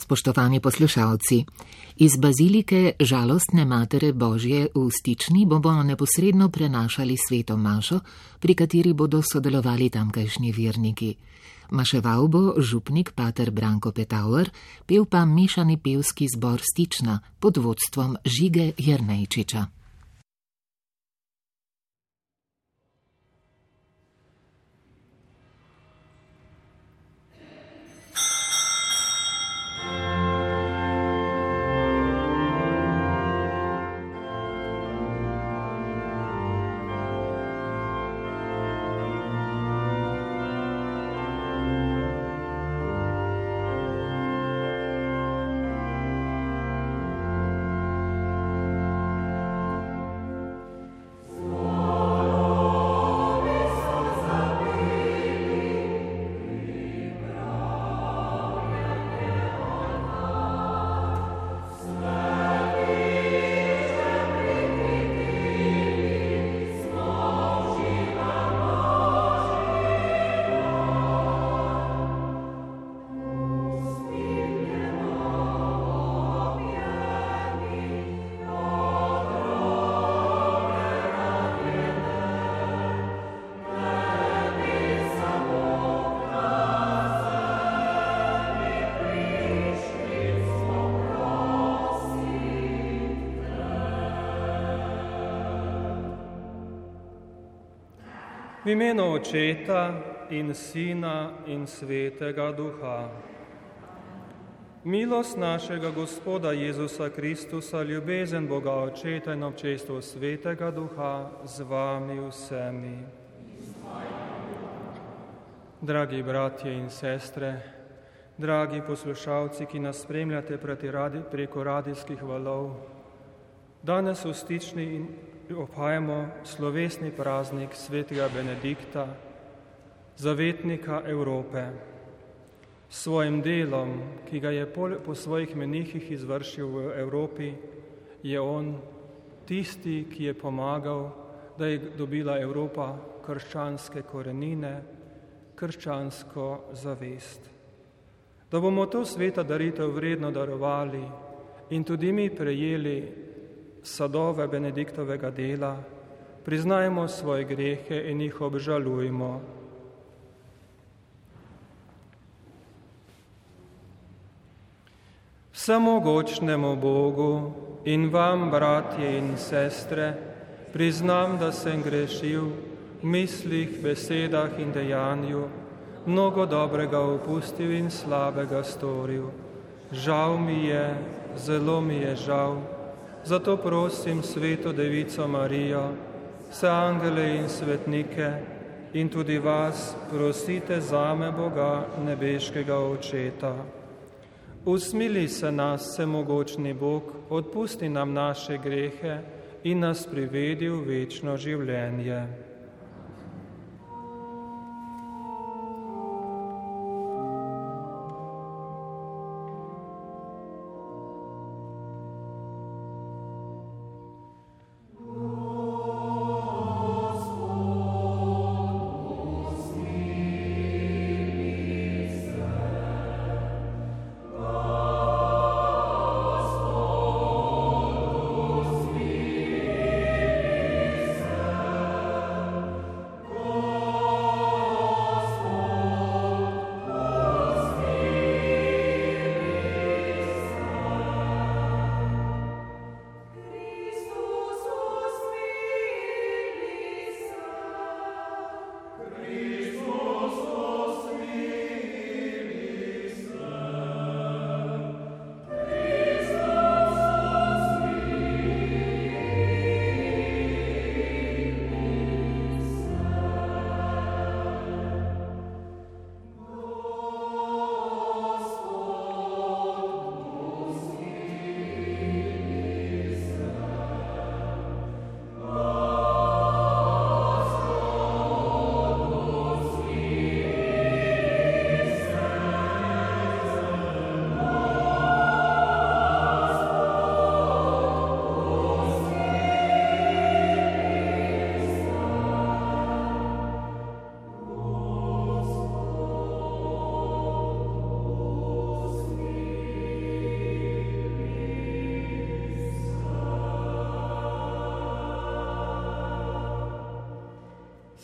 Spoštovani poslušalci, iz bazilike Žalostne Matere Božje v Stični bomo neposredno prenašali sveto mašo, pri kateri bodo sodelovali tamkajšnji verniki. Maševal bo župnik Pater Branko Petauer, pel pa mešani pevski zbor Stična pod vodstvom Žige Jernejčiča. Imenu Očeta in Sina in Svetega Duha. Milost našega Gospoda Jezusa Kristusa, ljubezen Boga Očeta in občestvo Svetega Duha z vami vsemi. Dragi bratje in sestre, dragi poslušalci, ki nas spremljate preko radijskih valov, danes v stični in obhajamo slovesni praznik svetega Benedikta, zavetnika Evrope. S svojim delom, ki ga je po svojih menihih izvršil v Evropi, je on tisti, ki je pomagal, da je dobila Evropa krščanske korenine, krščansko zavest. Da bomo to sveta daritev vredno darovali in tudi mi prejeli sadove Benediktovega dela, priznajmo svoje grehe in jih obžalujmo. Samogočnemu Bogu in vam, bratje in sestre, priznam, da sem grešil v mislih, besedah in dejanju, mnogo dobrega upustil in slabega storil. Žal mi je, zelo mi je žal. Zato prosim sveto Devico Marijo, vse angele in svetnike in tudi vas prosite za me Boga nebeškega Očeta. Usmili se nas, vsemogočni Bog, odpusti nam naše grehe in nas privedi v večno življenje.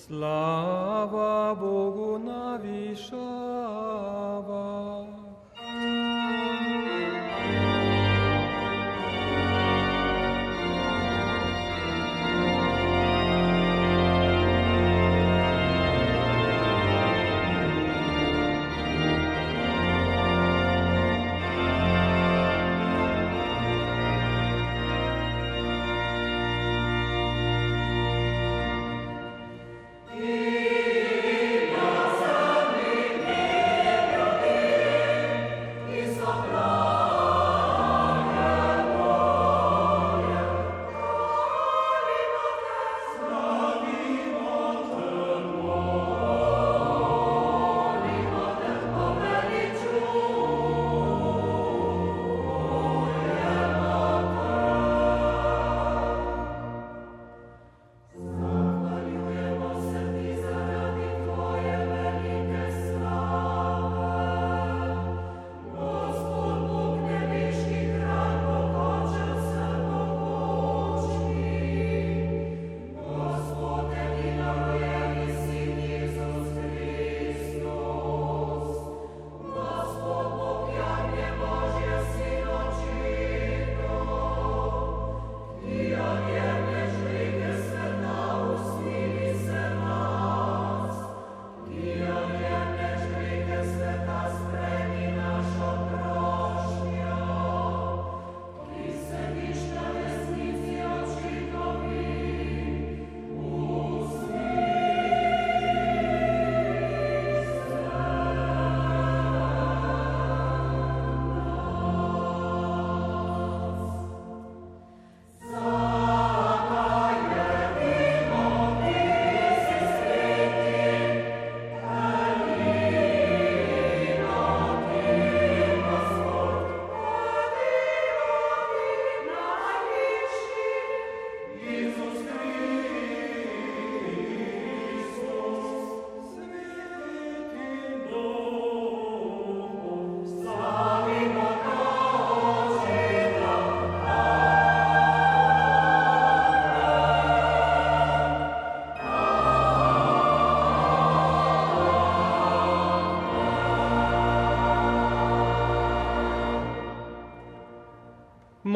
Slava Bogu na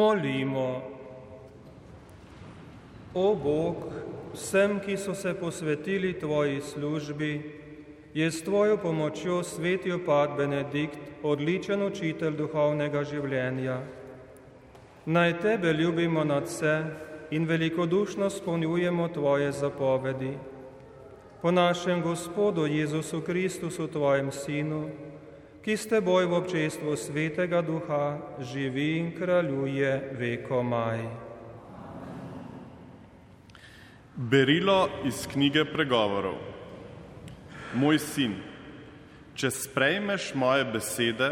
Molimo. O Bog, vsem, ki so se posvetili Tvoji službi, je s Tvojo pomočjo sveti opad Benedikt odličen učitelj duhovnega življenja. Naj Tebe ljubimo nad vse in velikodušno spolnjujemo Tvoje zapovedi. Po našem Gospodu Jezusu Kristusu, Tvojem Sinu, ki s teboj v občestvu svetega duha živi in kraljuje veko maj. Berilo iz knjige pregovorov. Moj sin, če sprejmeš moje besede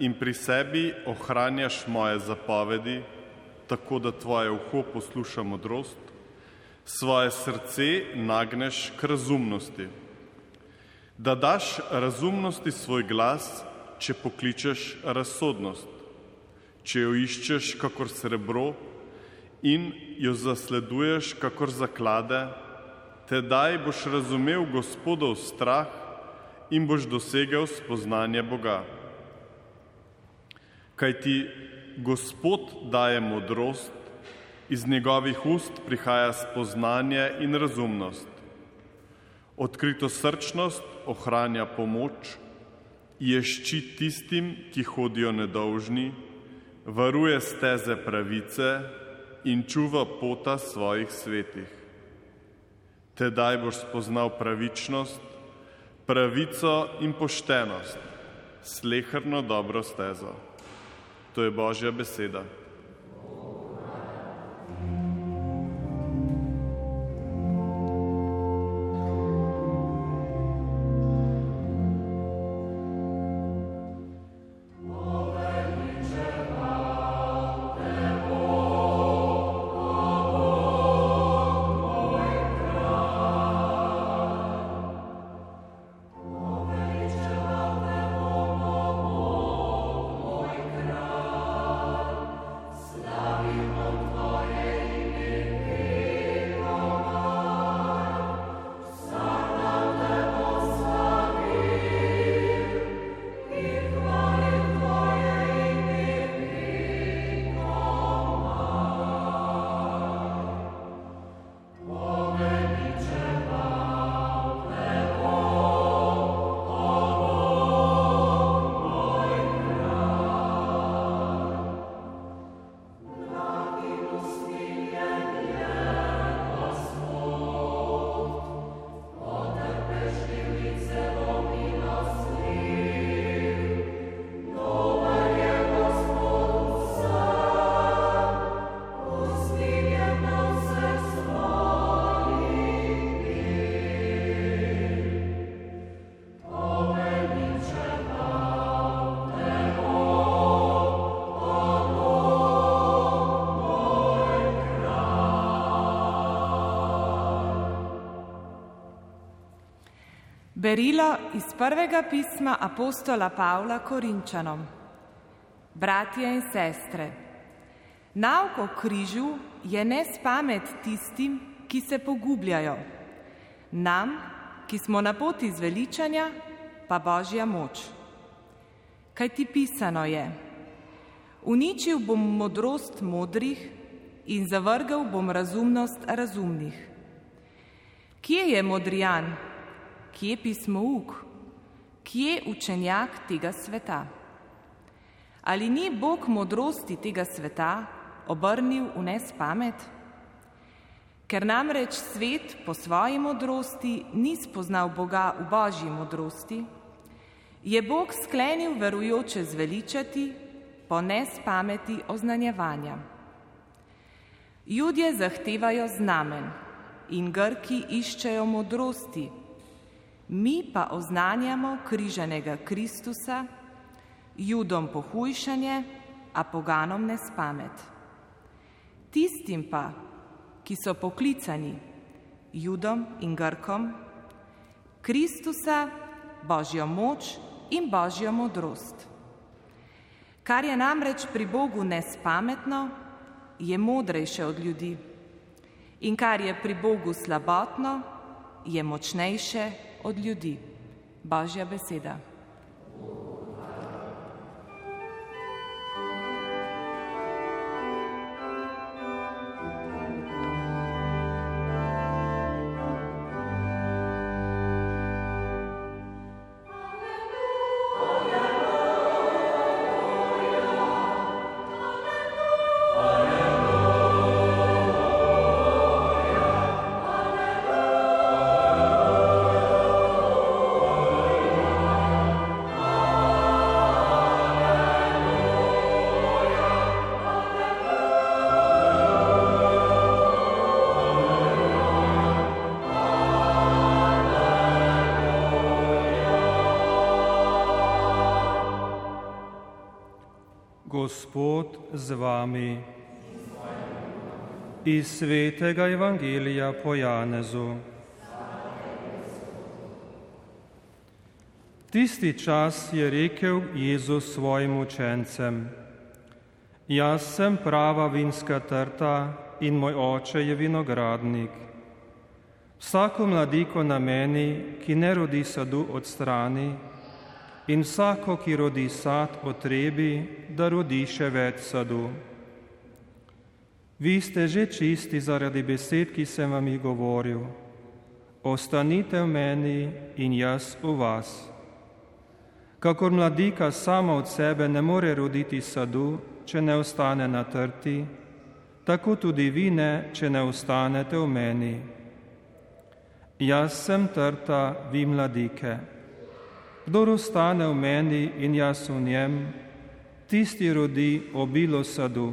in pri sebi ohranjaš moje zapovedi, tako da tvoje uho posluša modrost, svoje srce nagneš k razumnosti da daš razumnosti svoj glas, če pokličeš razsodnost, če jo iščeš kakor srebro in jo zasleduješ kakor zaklade, tedaj boš razumel gospodov strah in boš dosegel spoznanje Boga. Kaj ti Gospod daje modrost, iz njegovih ust prihaja spoznanje in razumnost. Odkrito srčnost ohranja pomoč, je ščit tistim, ki hodijo nedolžni, varuje steze pravice in čuva pota svojih svetih. Tedaj boš spoznal pravičnost, pravico in poštenost, slehrno dobro stezo. To je Božja beseda. Berilo iz prvega pisma apostola Pavla Korinčanom. Bratje in sestre, nauk o križu je nespamet tistim, ki se pogubljajo. Nam, ki smo na poti zveličanja, pa božja moč. Kaj ti pisano je? Uničil bom modrost modrih in zavrgal bom razumnost razumnih. Kje je modrijan? Kje pismo uk, kje učenjak tega sveta. Ali ni Bog modrosti tega sveta obrnil v nespamet? Ker namreč svet po svoji modrosti ni spoznal Boga v božji modrosti, je Bog sklenil verujoče zveličati po nespameti oznanjevanja. Ljudje zahtevajo znamen in Grki iščejo modrosti, mi pa oznanjamo križanega Kristusa, judom pohujšanje, a poganom nespamet. Tistim pa, ki so poklicani, judom in grkom, Kristusa, božjo moč in božjo modrost. Kar je namreč pri Bogu nespametno, je modrejše od ljudi. In kar je pri Bogu slabotno, je močnejše od ljudi. Božja beseda. Z vami. Iz svetega Evangelija po Janezu. Tisti čas je rekel Jezus svojim učencem: Jaz sem prava vinska trta in moj oče je vinogradnik. Vsako mladiko na meni, ki ne rodi sadu od strani, in vsako, ki rodi sad, potrebi, da rodi še več sadu. Vi ste že čisti zaradi besed, ki sem vam jih govoril. Ostanite v meni in jaz v vas. Kakor mladika sama od sebe ne more roditi sadu, če ne ostane na trti, tako tudi vi ne, če ne ostanete v meni. Jaz sem trta, vi mladike. Kdor ostane v meni in jaz v njem, tisti rodi obilo sadu,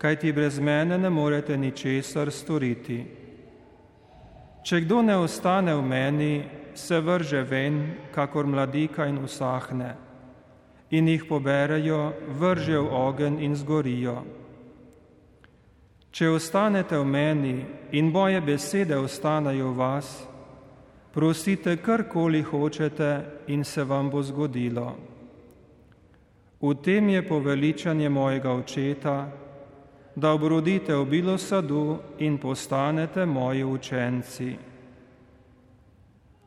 kaj ti brez mene ne morete ničesar storiti. Če kdo ne ostane v meni, se vrže ven, kakor mladika in usahne, in jih poberejo, vrže v ogen in zgorijo. Če ostanete v meni in moje besede ostanejo v vas, prosite karkoli hočete in se vam bo zgodilo. V tem je poveličanje mojega očeta, da obrodite obilo sadu in postanete moji učenci.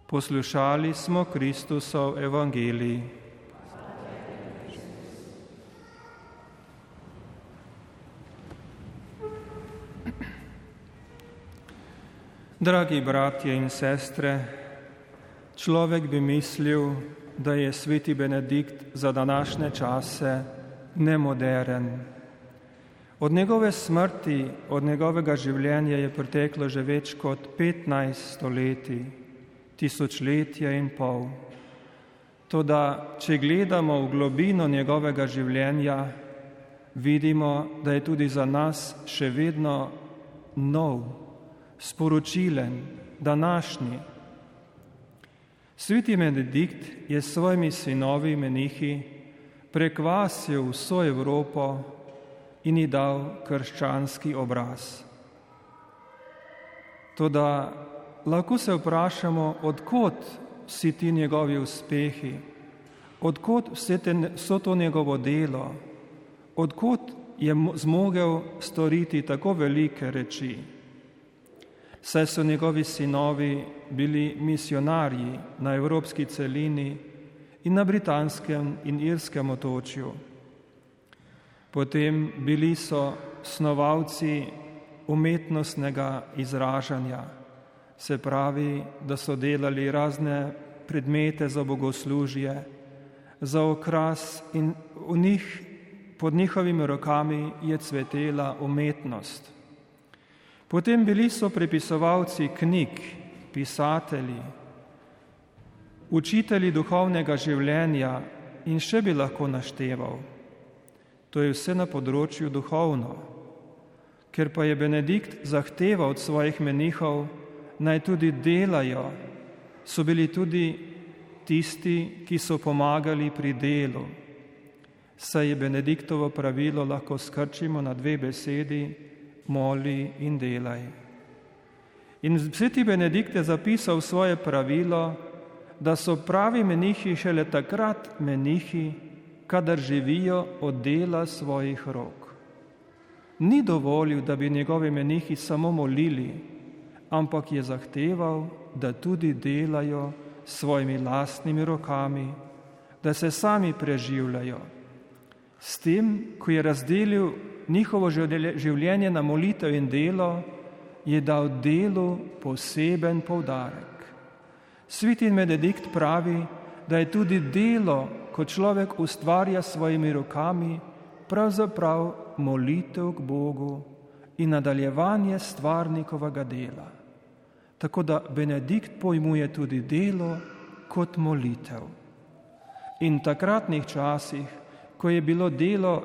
Poslušali smo Kristusov evangelij. Dragi bratje in sestre, človek bi mislil, da je sveti Benedikt za današnje čase nemoderen. Od njegove smrti, od njegovega življenja je preteklo že več kot 15 stoletij, tisočletje in pol. Toda, če gledamo v globino njegovega življenja, vidimo, da je tudi za nas še vedno nov sporočilen, današnji. Sveti Benedikt je s svojimi sinovi menihi prekvasil vso Evropo in ji dal krščanski obraz. Toda lahko se vprašamo, odkot vsi ti njegovi uspehi, odkot vse, te, vse to njegovo delo, odkot je zmogel storiti tako velike reči. Saj so njegovi sinovi bili misionarji na evropski celini in na britanskem in irskem otočju. Potem bili so snovalci umetnostnega izražanja, se pravi, da so delali razne predmete za bogoslužje, za okras in v njih, pod njihovimi rokami je cvetela umetnost. Potem bili so prepisovalci knjig, pisatelji, učitelji duhovnega življenja in še bi lahko našteval. To je vse na področju duhovno. Ker pa je Benedikt zahteval od svojih menihov, naj tudi delajo, so bili tudi tisti, ki so pomagali pri delu. Saj je Benediktovo pravilo lahko skrčimo na dve besedi: moli in delaj. In sveti Benedikt je zapisal svoje pravilo, da so pravi menihi šele takrat menihi, kadar živijo od dela svojih rok. Ni dovolil, da bi njegovi menihi samo molili, ampak je zahteval, da tudi delajo svojimi lastnimi rokami, da se sami preživljajo. S tem, ko je razdelil njihovo življenje na molitev in delo, je dal delu poseben poudarek. Sveti Benedikt pravi, da je tudi delo, ko človek ustvarja svojimi rokami, pravzaprav molitev k Bogu in nadaljevanje stvarnikovega dela. Tako da Benedikt pojmuje tudi delo kot molitev. In v takratnih časih, ko je bilo delo,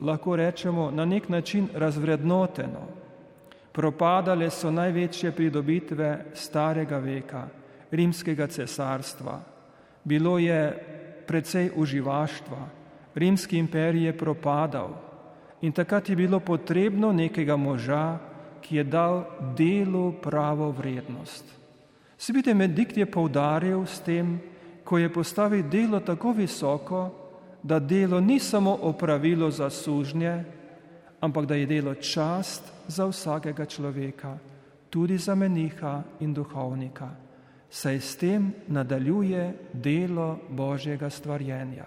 lahko rečemo, na nek način razvrednoteno, propadale so največje pridobitve starega veka, rimskega cesarstva. Bilo je precej uživaštva, rimski imperij je propadal in takrat je bilo potrebno nekega moža, ki je dal delu pravo vrednost. Svite Medikt je poudaril s tem, ko je postavil delo tako visoko, da delo ni samo opravilo za sužnje, ampak da je delo čast za vsakega človeka, tudi za meniha in duhovnika saj s tem nadaljuje delo Božjega stvarjenja.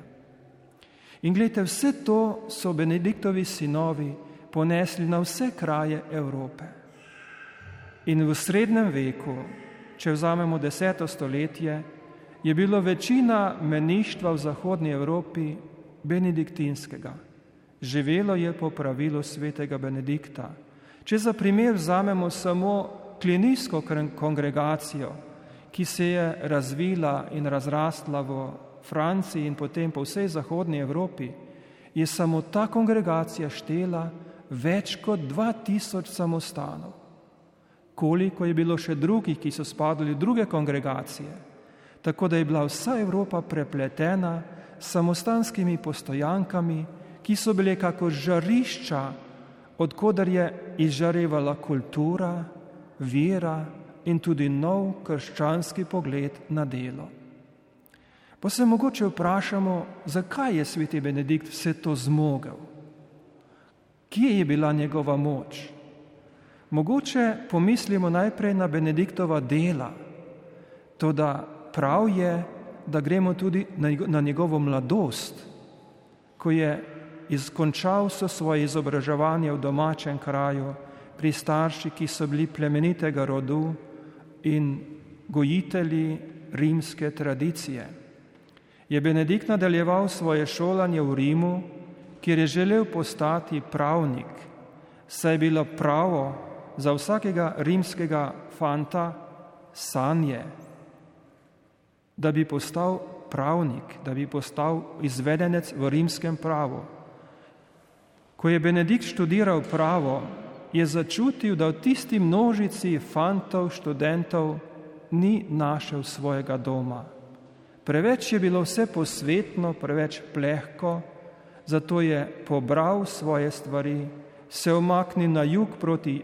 In gledajte, vse to so Benediktovi sinovi ponesli na vse kraje Evrope. In v srednjem veku, če vzamemo deseto stoletje, je bilo večina meništva v zahodnji Evropi benediktinskega. Živelo je po pravilu svetega Benedikta. Če za primer vzamemo samo klinijsko kongregacijo, ki se je razvila in razrastla v Franciji in potem po vsej zahodnji Evropi, je samo ta kongregacija štela več kot 2000 samostanov. Koliko je bilo še drugih, ki so spadali v druge kongregacije, tako da je bila vsa Evropa prepletena samostanskimi postojankami, ki so bile kako žarišča, odkudar je izžarevala kultura, vera, in tudi nov krščanski pogled na delo. Pa se mogoče vprašamo, zakaj je sveti Benedikt vse to zmogel? Kje je bila njegova moč? Mogoče pomislimo najprej na Benediktova dela, to da prav je, da gremo tudi na njegovo mladost, ko je izkončal so svoje izobraževanje v domačem kraju pri starših, ki so bili plemenitega rodu, in gojitelji rimske tradicije. Je Benedikt nadaljeval svoje šolanje v Rimu, kjer je želel postati pravnik, saj je bilo pravo za vsakega rimskega fanta sanje, da bi postal pravnik, da bi postal izvedenec v rimskem pravu. Ko je Benedikt študiral pravo, je začutil, da v tisti množici fantov, študentov ni našel svojega doma. Preveč je bilo vse posvetno, preveč plehko, zato je pobral svoje stvari, se omaknil na jug proti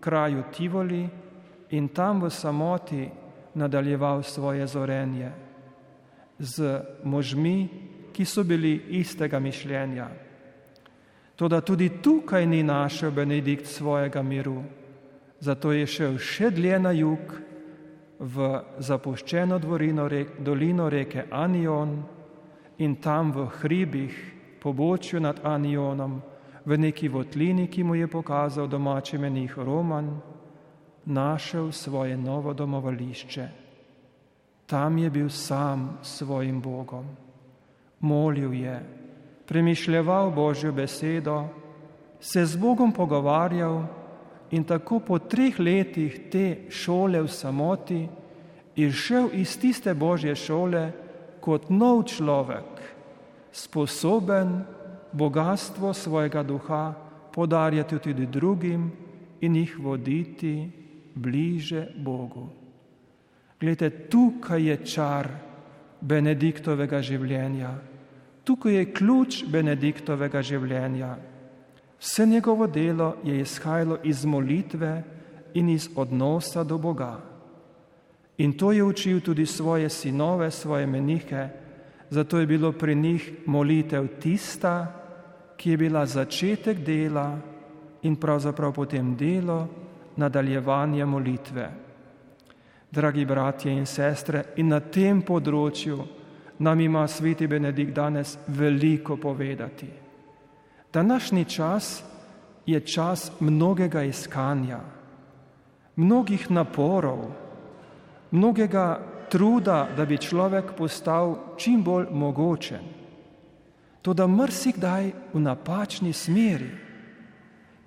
kraju Tivoli in tam v samoti nadaljeval svoje zorenje z možmi, ki so bili istega mišljenja. Toda tudi tukaj ni našel Benedikt svojega miru, zato je šel še dlje na jug v zapuščeno dvorino, dolino reke Anion in tam v hribih, pobočju nad Anionom, v neki votlini, ki mu je pokazal domači menih Roman, našel svoje novo domovališče. Tam je bil sam svojim Bogom. Molil je, premišljeval Božjo besedo, se z Bogom pogovarjal in tako po treh letih te šole v samoti išel iz tiste Božje šole kot nov človek, sposoben bogatstvo svojega duha podarjati tudi drugim in jih voditi bliže Bogu. Glede, tukaj je čar Benediktovega življenja, tukaj je ključ Benediktovega življenja. Vse njegovo delo je izhajalo iz molitve in iz odnosa do Boga. In to je učil tudi svoje sinove, svoje menihe, zato je bilo pri njih molitev tista, ki je bila začetek dela in pravzaprav potem delo nadaljevanja molitve. Dragi bratje in sestre, in na tem področju nam ima sveti Benedikt danes veliko povedati. Današnji čas je čas mnogega iskanja, mnogih naporov, mnogega truda, da bi človek postal čim bolj mogočen. To, da mrsikdaj v napačni smeri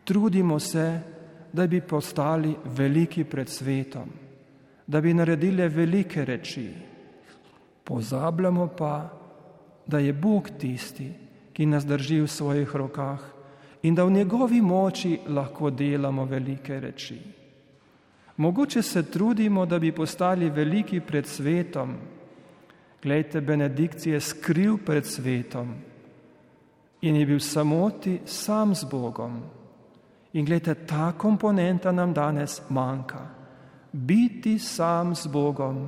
trudimo se, da bi postali veliki pred svetom, da bi naredili velike reči. Pozabljamo pa, da je Bog tisti, ki nas drži v svojih rokah in da v njegovi moči lahko delamo velike reči. Mogoče se trudimo, da bi postali veliki pred svetom. Glejte, Benedikt je skril pred svetom in je bil samoti sam z Bogom. In gledajte, ta komponenta nam danes manjka. Biti sam z Bogom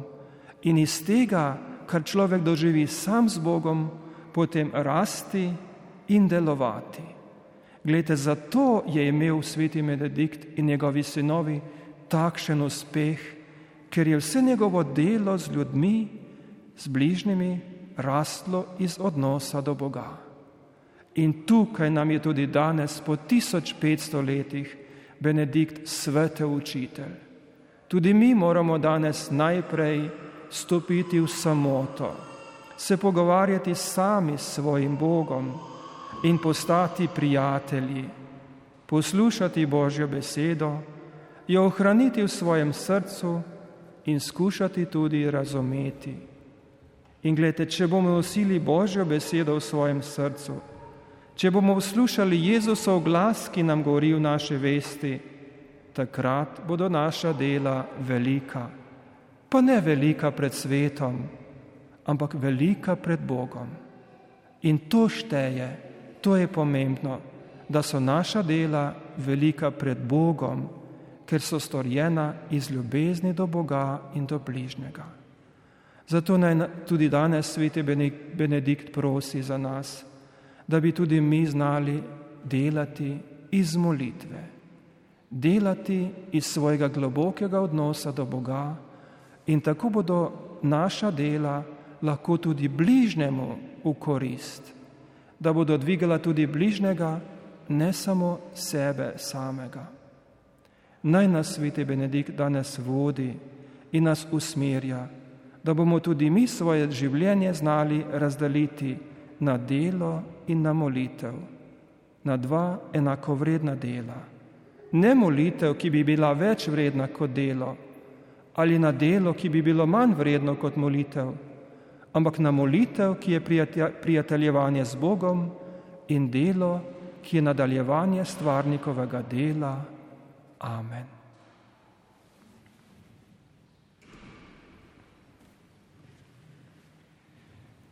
in iz tega, kar človek doživi sam z Bogom, potem rasti in delovati. Glede, zato je imel sveti Benedikt in njegovi sinovi takšen uspeh, ker je vse njegovo delo z ljudmi, z bližnjimi, rastlo iz odnosa do Boga. In tukaj nam je tudi danes, po 1500 letih, Benedikt svete učitelj. Tudi mi moramo danes najprej stopiti v samoto, se pogovarjati sami s svojim Bogom in postati prijatelji, poslušati Božjo besedo, jo ohraniti v svojem srcu in skušati tudi razumeti. In gledajte, če bomo nosili Božjo besedo v svojem srcu, Če bomo poslušali Jezusov glas, ki nam govori v naše vesti, takrat bodo naša dela velika. Pa ne velika pred svetom, ampak velika pred Bogom. In to šteje, to je pomembno, da so naša dela velika pred Bogom, ker so storjena iz ljubezni do Boga in do bližnjega. Zato naj tudi danes sveti Benedikt prosi za nas da bi tudi mi znali delati iz molitve, delati iz svojega globokega odnosa do Boga in tako bodo naša dela lahko tudi bližnjemu v korist, da bodo dvigala tudi bližnjega, ne samo sebe samega. Naj nas sveti Benedikt danes vodi in nas usmerja, da bomo tudi mi svoje življenje znali razdeliti na delo in na molitev, na dva enakovredna dela. Ne molitev, ki bi bila več vredna kot delo, ali na delo, ki bi bilo manj vredno kot molitev, ampak na molitev, ki je prijateljevanje z Bogom in delo, ki je nadaljevanje stvarnikovega dela. Amen.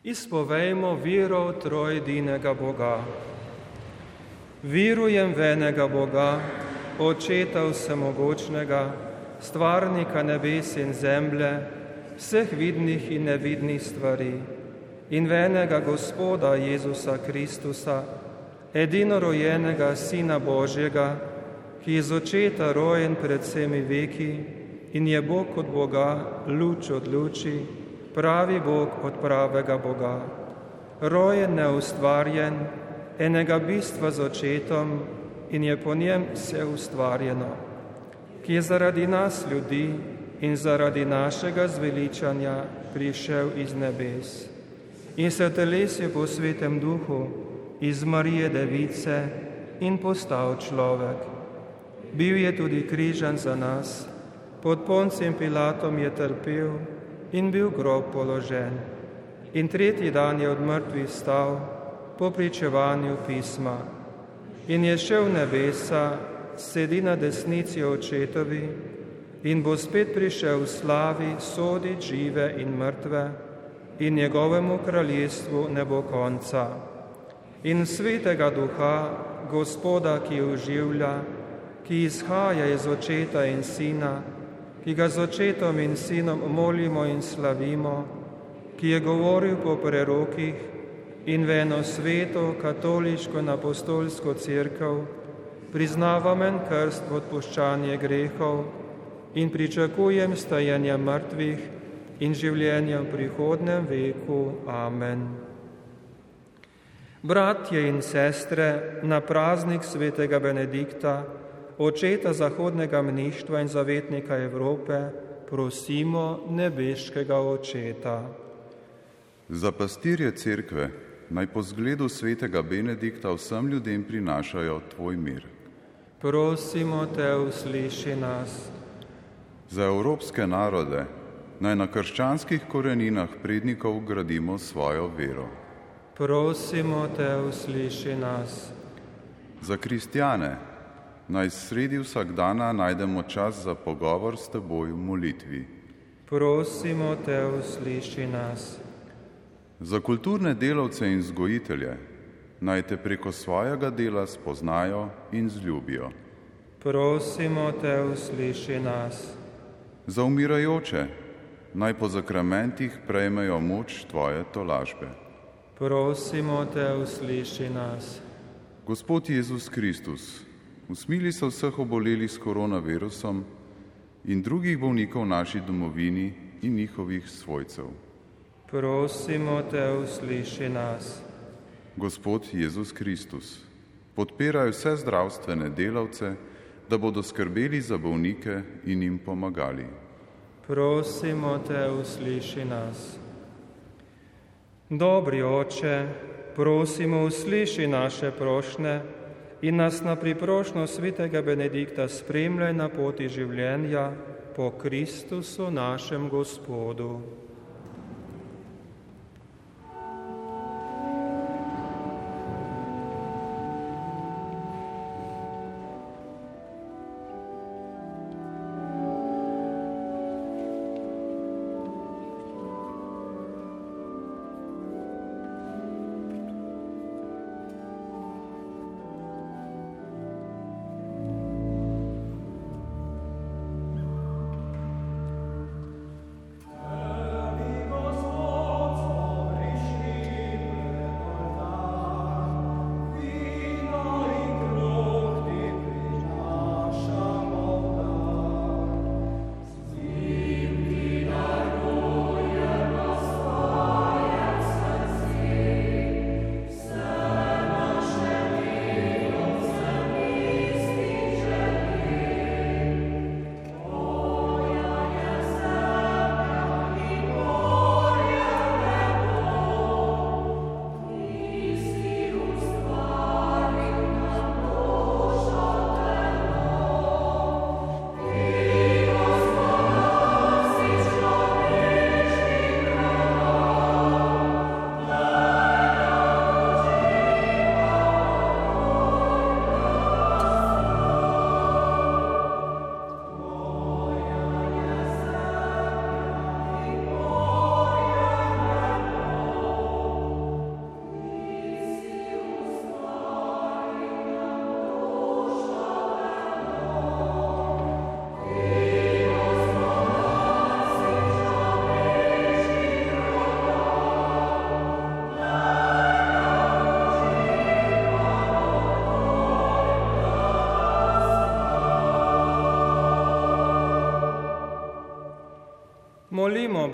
Izpovejmo viro v trojedinega Boga. Virujem v enega Boga, Očeta vsemogočnega, stvarnika nebes in zemlje, vseh vidnih in nevidnih stvari, in venega Gospoda Jezusa Kristusa, edinorojenega Sina Božjega, ki je z očeta rojen pred vsemi veki in je Bog od Boga, luč od luči, pravi Bog od pravega Boga, rojen neustvarjen, enega bistva z očetom in je po njem vse ustvarjeno, ki je zaradi nas ljudi in zaradi našega zveličanja prišel iz nebes in se telesil po svetem duhu iz Marije Device in postal človek. Bil je tudi križan za nas, pod poncem Pilatom je trpel in bil grob položen. In tretji dan je od mrtvih stal po pričevanju pisma in je šel v nebesa, sedi na desnici očetovi in bo spet prišel v slavi sodi žive in mrtve in njegovemu kraljestvu ne bo konca. In svetega duha, gospoda, ki oživlja, ki izhaja iz očeta in sina, ki ga z očetom in sinom molimo in slavimo, ki je govoril po prerokih in v eno sveto, katoliško in apostolsko crkv, priznavam en krst v odpuščanje grehov in pričakujem stajanja mrtvih in življenja v prihodnem veku. Amen. Bratje in sestre, na praznik svetega Benedikta, očeta zahodnega mništva in zavetnika Evrope, prosimo nebeškega očeta. Za pastirje cerkve naj po zgledu svetega Benedikta vsem ljudem prinašajo tvoj mir. Prosimo te, usliši nas. Za evropske narode naj na krščanskih koreninah prednikov gradimo svojo vero. Prosimo te, usliši nas. Za kristjane naj sredi vsakdana najdemo čas za pogovor s teboj v molitvi. Prosimo te, usliši nas. Za kulturne delavce in vzgojitelje naj te preko svojega dela spoznajo in zljubijo. Prosimo te, usliši nas. Za umirajoče naj po zakramentih prejmejo moč tvoje tolažbe. Prosimo te, usliši nas. Gospod Jezus Kristus, usmili se vseh obolelih s koronavirusom in drugih bolnikov v naši domovini in njihovih svojcev. Prosimo te, usliši nas. Gospod Jezus Kristus, podpiraj vse zdravstvene delavce, da bodo skrbeli za bolnike in jim pomagali. Prosimo te, usliši nas. Dobri oče, prosimo, usliši naše prošnje in nas na priprošno svetega Benedikta spremljaj na poti življenja po Kristusu našem Gospodu.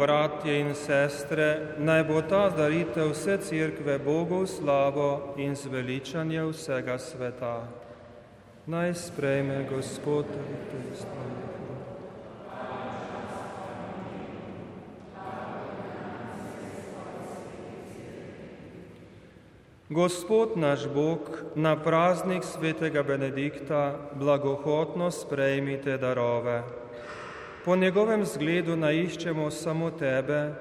Bratje in sestre, naj bo ta daritev vse cerkve Bogu v slavo in zveličanje vsega sveta. Naj sprejme Gospod daritev. Gospod naš Bog, na praznik svetega Benedikta blagohotno sprejmite darove. Po njegovem zgledu naiščemo samo tebe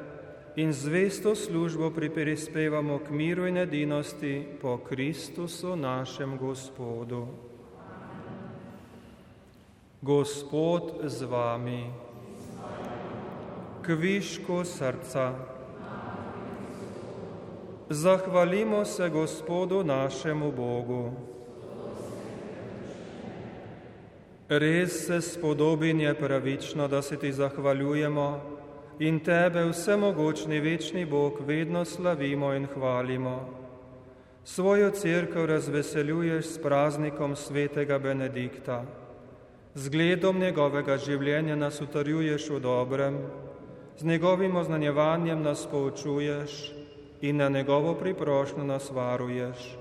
in zvesto službo priprispevamo k miru in edinosti po Kristusu našem Gospodu. Gospod z vami, kviško srca. Zahvalimo se Gospodu našemu Bogu. Res se spodobin je pravično, da se ti zahvaljujemo in tebe, vsemogočni večni Bog, vedno slavimo in hvalimo. Svojo crkvo razveseljuješ s praznikom svetega Benedikta. Zgledom njegovega življenja nas utrjuješ v dobrem, z njegovim oznanjevanjem nas poučuješ in na njegovo priprošnjo nas varuješ.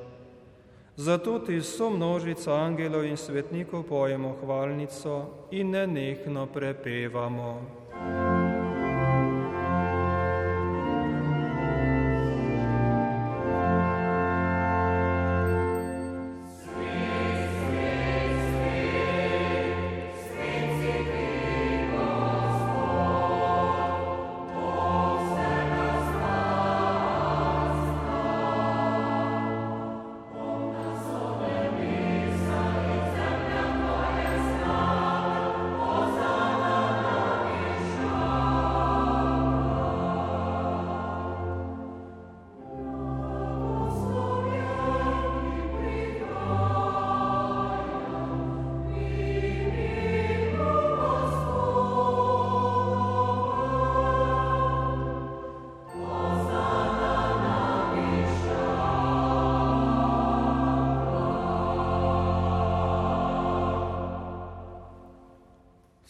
Zato ti so množica angelov in svetnikov pojemo hvalnico in nenehno prepevamo.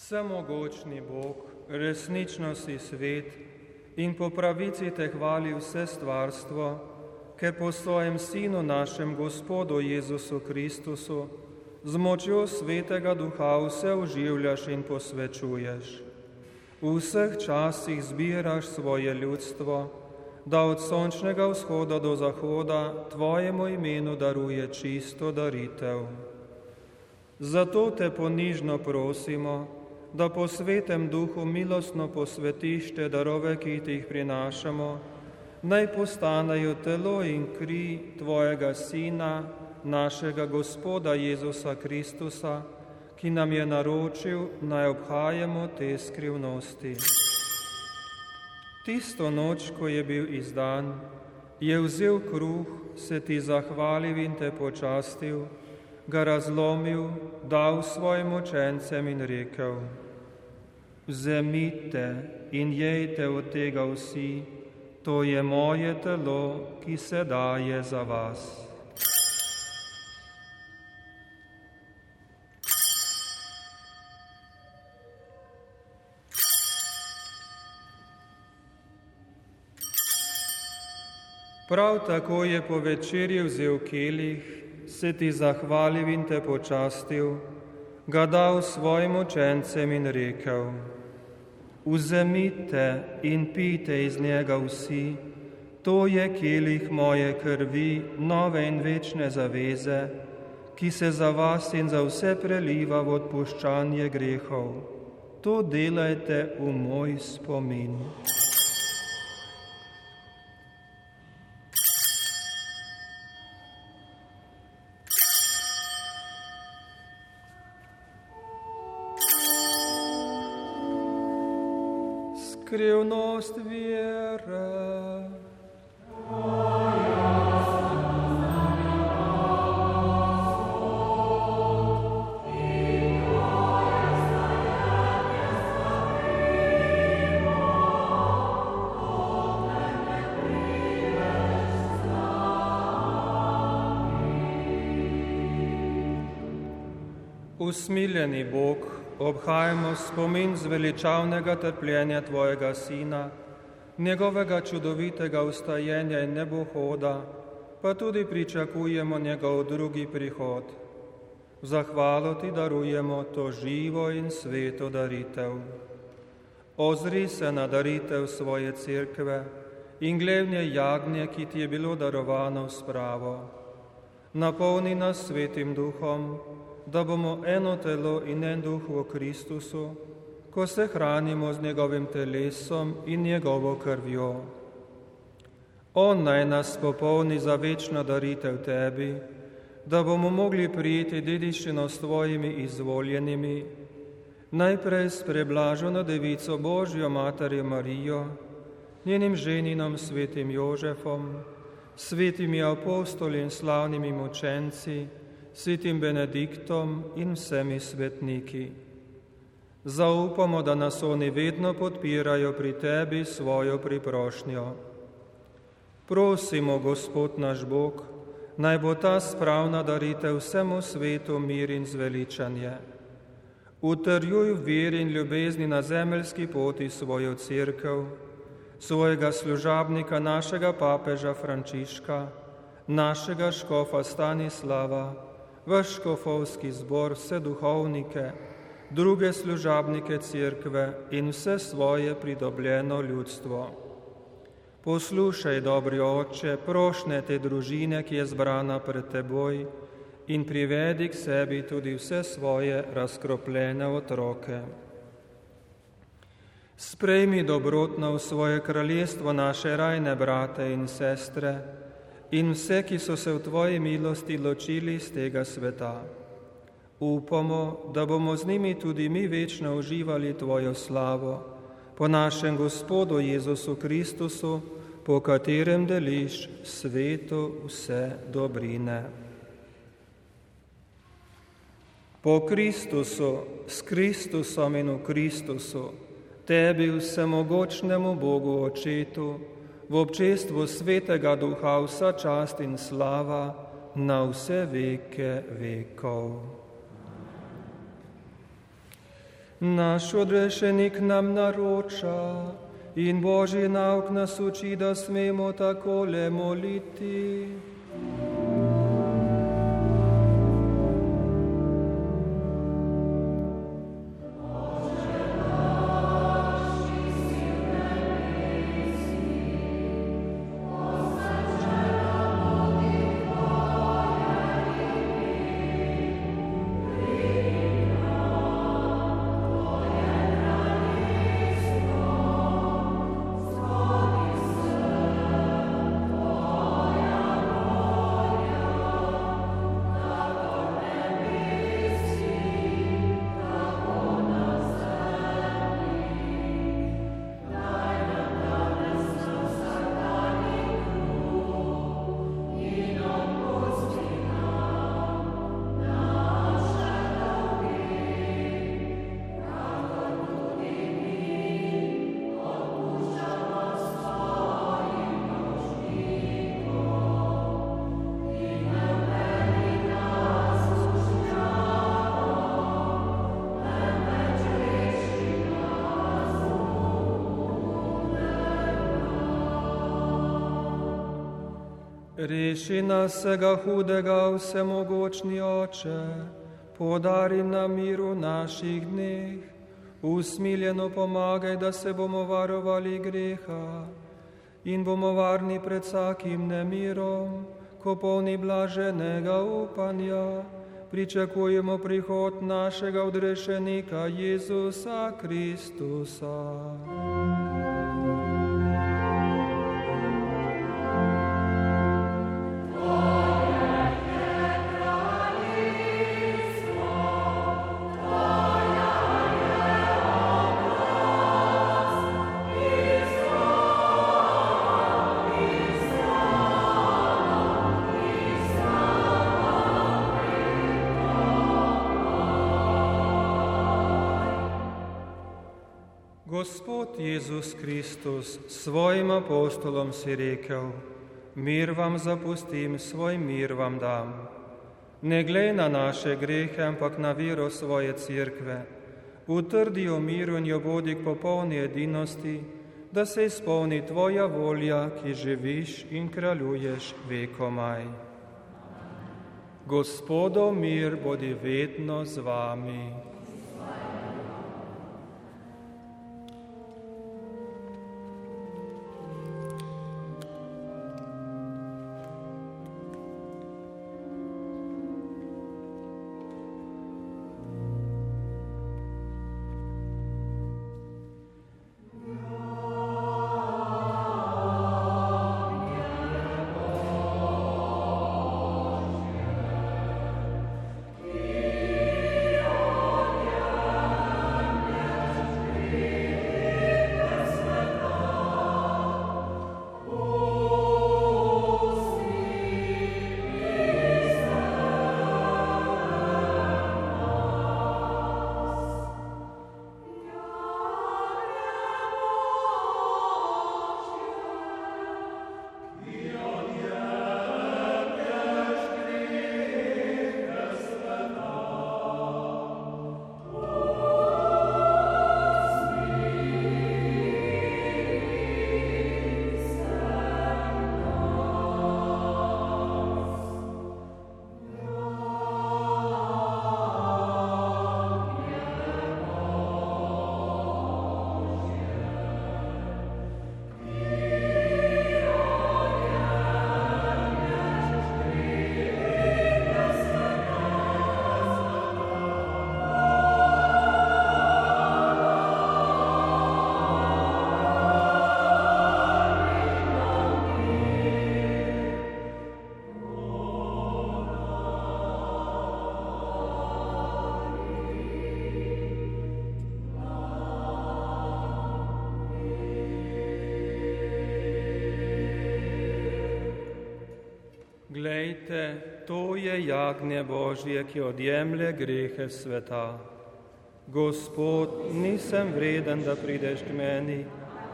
Vsemogočni Bog, resnično si svet in po pravici te hvali vse stvarstvo, ker po svojem Sinu, našem Gospodu Jezusu Kristusu, z močjo svetega duha vse oživljaš in posvečuješ. V vseh časih zbiraš svoje ljudstvo, da od sončnega vzhoda do zahoda tvojemu imenu daruje čisto daritev. Zato te ponižno prosimo, da po svetem duhu milostno posvetiš te darove, ki ti jih prinašamo, naj postanejo telo in kri Tvojega Sina, našega Gospoda Jezusa Kristusa, ki nam je naročil, naj obhajamo te skrivnosti. Tisto noč, ko je bil izdan, je vzel kruh, se ti zahvalil in te počastil, ga razlomil, dal svojim učencem in rekel: Vzemite in jejte od tega vsi, to je moje telo, ki se daje za vas. Prav tako je po večerji vzel kelih se ti zahvalil in te počastil, ga dal svojim učencem in rekel: Vzemite in pite iz njega vsi, to je kelih moje krvi, nove in večne zaveze, ki se za vas in za vse preliva v odpuščanje grehov. To delajte v moj spomin. кревност вера. Усмиляний Бог, obhajamo spomin zveličavnega trpljenja Tvojega Sina, njegovega čudovitega ustajenja in nebohoda, pa tudi pričakujemo njegov drugi prihod. V zahvalo Ti darujemo to živo in sveto daritev. Ozri se na daritev svoje cerkve in glednje jagnje, ki Ti je bilo darovano v spravo. Napolni nas svetim duhom, da bomo eno telo in en duh v Kristusu, ko se hranimo z njegovim telesom in njegovo krvjo. On naj nas popolni za večno daritev tebi, da bomo mogli prijeti dediščino s tvojimi izvoljenimi, najprej s preblaženo devico Božjo Materjo Marijo, njenim ženinom svetim Jožefom, svetimi apostoli in slavnimi močenci, svetim Benediktom in vsemi svetniki. Zaupamo, da nas oni vedno podpirajo pri tebi svojo priprošnjo. Prosimo, Gospod naš Bog, naj bo ta spravna daritev vsemu svetu mir in zveličanje. Utrjuj v veri in ljubezni na zemeljski poti svojo crkv, svojega služabnika, našega papeža Frančiška, našega škofa Stanislava, vaš škofovski zbor, vse duhovnike, druge služabnike cerkve in vse svoje pridobljeno ljudstvo. Poslušaj, dobri oče, prošnje te družine, ki je zbrana pred teboj in privedi k sebi tudi vse svoje razkropljene otroke. Sprejmi dobrotno v svoje kraljestvo naše rajne brate in sestre in vse, ki so se v tvoji milosti ločili iz tega sveta. Upamo, da bomo z njimi tudi mi večno uživali tvojo slavo, po našem Gospodu Jezusu Kristusu, po katerem deliš svetu vse dobrine. Po Kristusu, s Kristusom in v Kristusu, tebi vsemogočnemu Bogu Očetu, v občestvu svetega duha vsa čast in slava na vse veke vekov. Naš odrešenik nam naroča in Božji nauk nas uči, da smemo takole moliti. Reši nas vsega hudega, vsemogočni oče, podari nam miru naših dneh, usmiljeno pomagaj, da se bomo varovali greha in bomo varni pred vsakim nemirom, ko polni blaženega upanja, pričakujemo prihod našega odrešenika Jezusa Kristusa. Jezus Kristus, svojim apostolom si rekel, mir vam zapustim, svoj mir vam dam. Ne glej na naše grehe, ampak na vero svoje cerkve. Utrdi o miru in jo vodi k popolni edinosti, da se izpolni tvoja volja, ki živiš in kraljuješ vekomaj. Gospodov mir bodi vedno z vami. Je jagnje Božje, ki odjemlje grehe sveta. Gospod, nisem vreden, da prideš k meni,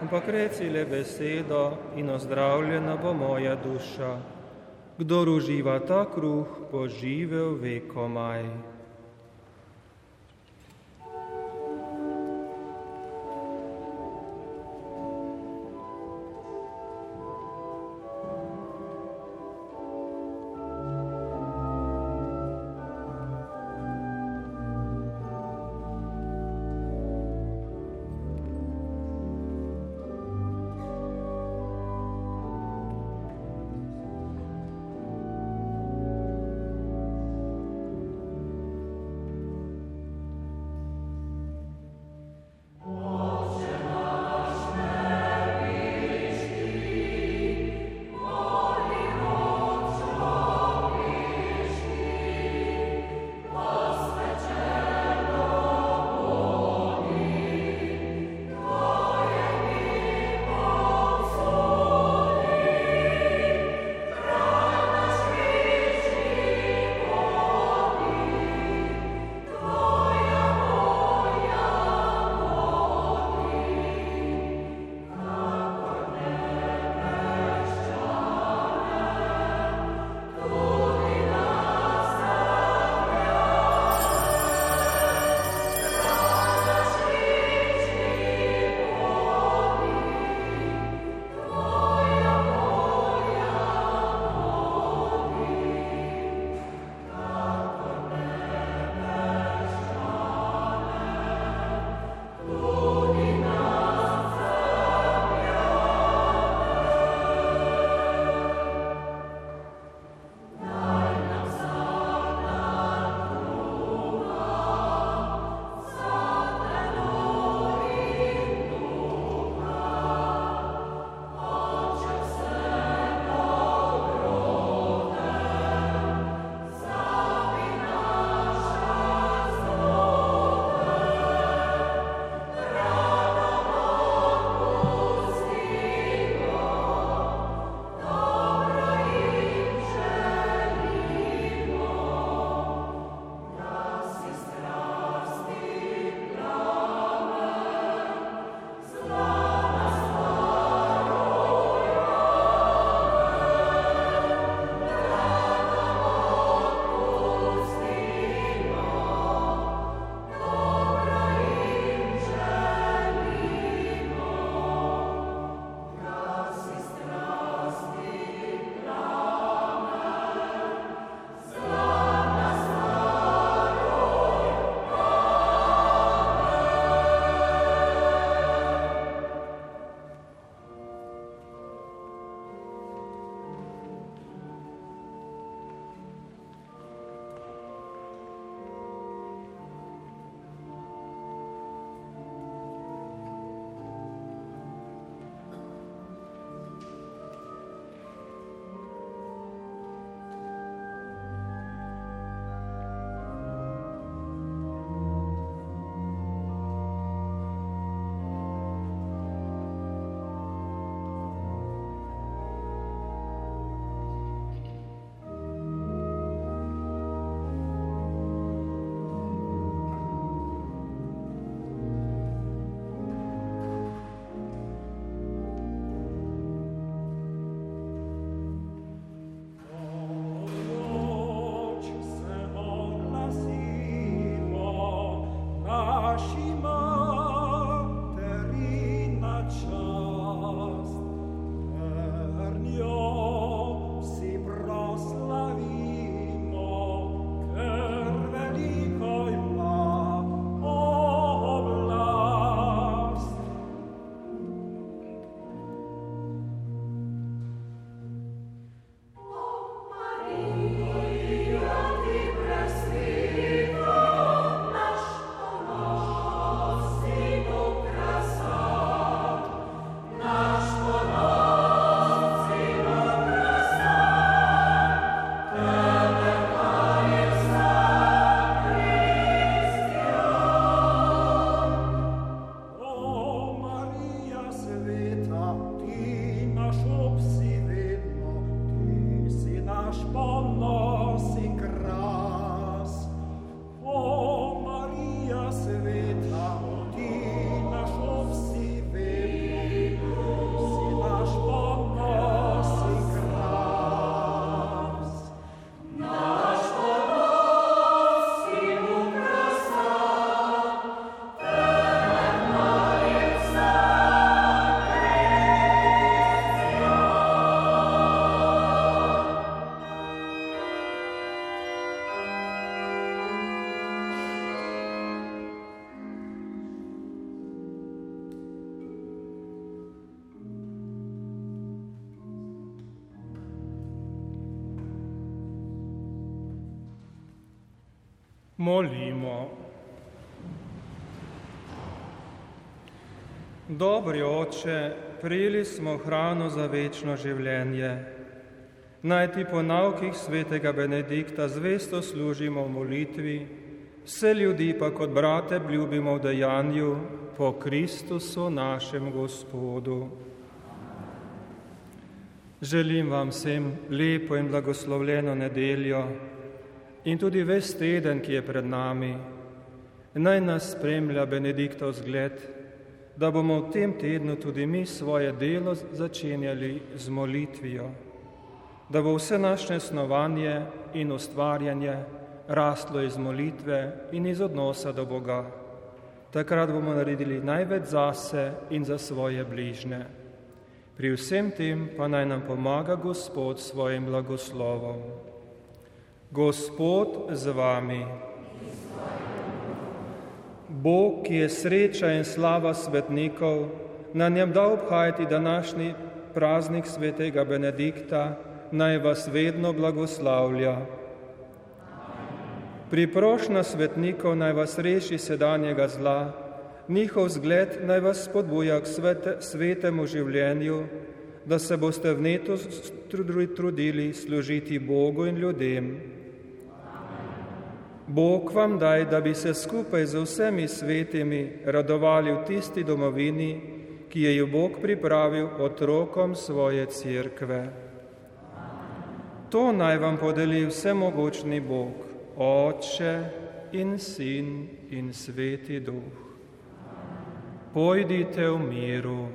ampak reci le besedo in ozdravljena bo moja duša. Kdor uživa ta kruh, bo živel vekomaj. Molimo. Dobri oče, prijeli smo hrano za večno življenje. Naj ti po naukih svetega Benedikta zvesto služimo v molitvi, vse ljudi pa kot brate ljubimo v dejanju po Kristusu našem Gospodu. Želim vam vsem lepo in blagoslovljeno nedeljo in tudi ves teden, ki je pred nami, naj nas spremlja Benediktov zgled, da bomo v tem tednu tudi mi svoje delo začenjali z molitvijo, da bo vse naše snovanje in ustvarjanje rastlo iz molitve in iz odnosa do Boga. Takrat bomo naredili največ zase in za svoje bližne. Pri vsem tem pa naj nam pomaga Gospod svojim blagoslovom. Gospod z vami. Bog, ki je sreča in slava svetnikov, na njem da obhajati današnji praznik svetega Benedikta, naj vas vedno blagoslavlja. Priprošna svetnikov naj vas reši sedanjega zla, njihov zgled naj vas spodbuja k svete, svetemu življenju, da se boste vneto trudili služiti Bogu in ljudem. Bog vam daj, da bi se skupaj z vsemi svetimi radovali v tisti domovini, ki je jo Bog pripravil otrokom svoje cerkve. To naj vam podeli vsemogočni Bog, Oče in Sin in Sveti Duh. Pojdite v miru.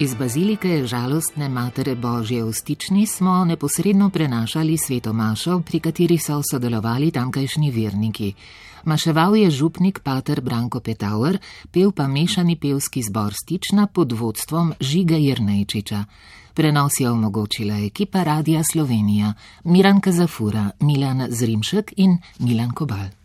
Iz bazilike žalostne Matere Božje v Stični smo neposredno prenašali sveto mašo, pri kateri so sodelovali tamkajšnji verniki. Maševal je župnik Pater Branko Petauer, pel pa mešani pevski zbor Stična pod vodstvom Žige Jrnejčiča. Prenos je omogočila ekipa Radia Slovenija, Miran Kazafura, Milan Zrimšek in Milan Kobal.